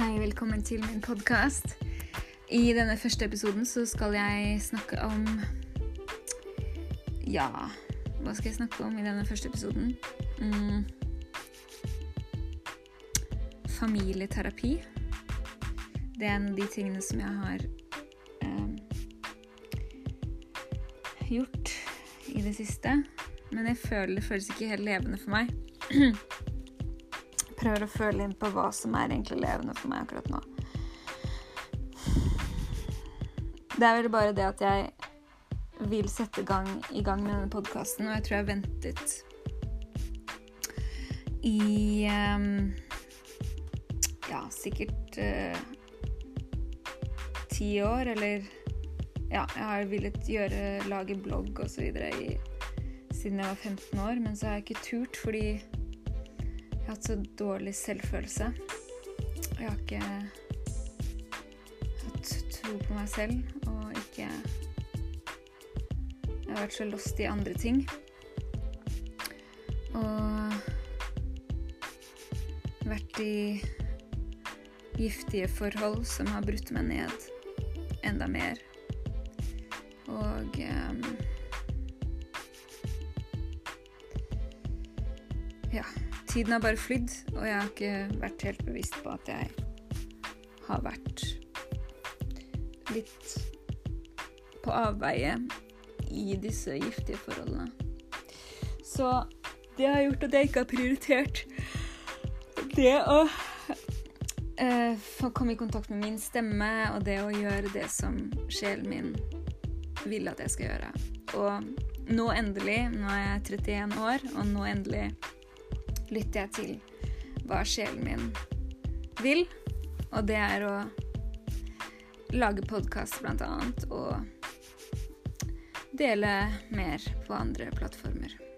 velkommen til min podkast. I denne første episoden så skal jeg snakke om Ja, hva skal jeg snakke om i denne første episoden? Mm. Familieterapi. Det er en av de tingene som jeg har eh, gjort i det siste. Men jeg føler det føles ikke helt levende for meg. Prøver å føle inn på hva som er egentlig levende for meg akkurat nå. Det er vel bare det at jeg vil sette gang, i gang med denne podkasten, og jeg tror jeg har ventet i um, Ja, sikkert uh, ti år, eller Ja, jeg har villet gjøre, lage blogg osv. siden jeg var 15 år, men så har jeg ikke turt fordi har hatt så dårlig selvfølelse. Jeg har ikke hatt tro på meg selv og ikke Jeg har vært så lost i andre ting. Og vært i giftige forhold som har brutt meg ned enda mer. Og um, Ja. Tiden har bare flydd, og jeg har ikke vært helt bevisst på at jeg har vært litt på avveie i disse giftige forholdene. Så det har gjort at jeg ikke har prioritert det å eh, komme i kontakt med min stemme og det å gjøre det som sjelen min vil at jeg skal gjøre. Og nå endelig, nå er jeg 31 år, og nå endelig lytter jeg til hva sjelen min vil. Og det er å lage podkast, blant annet, og dele mer på andre plattformer.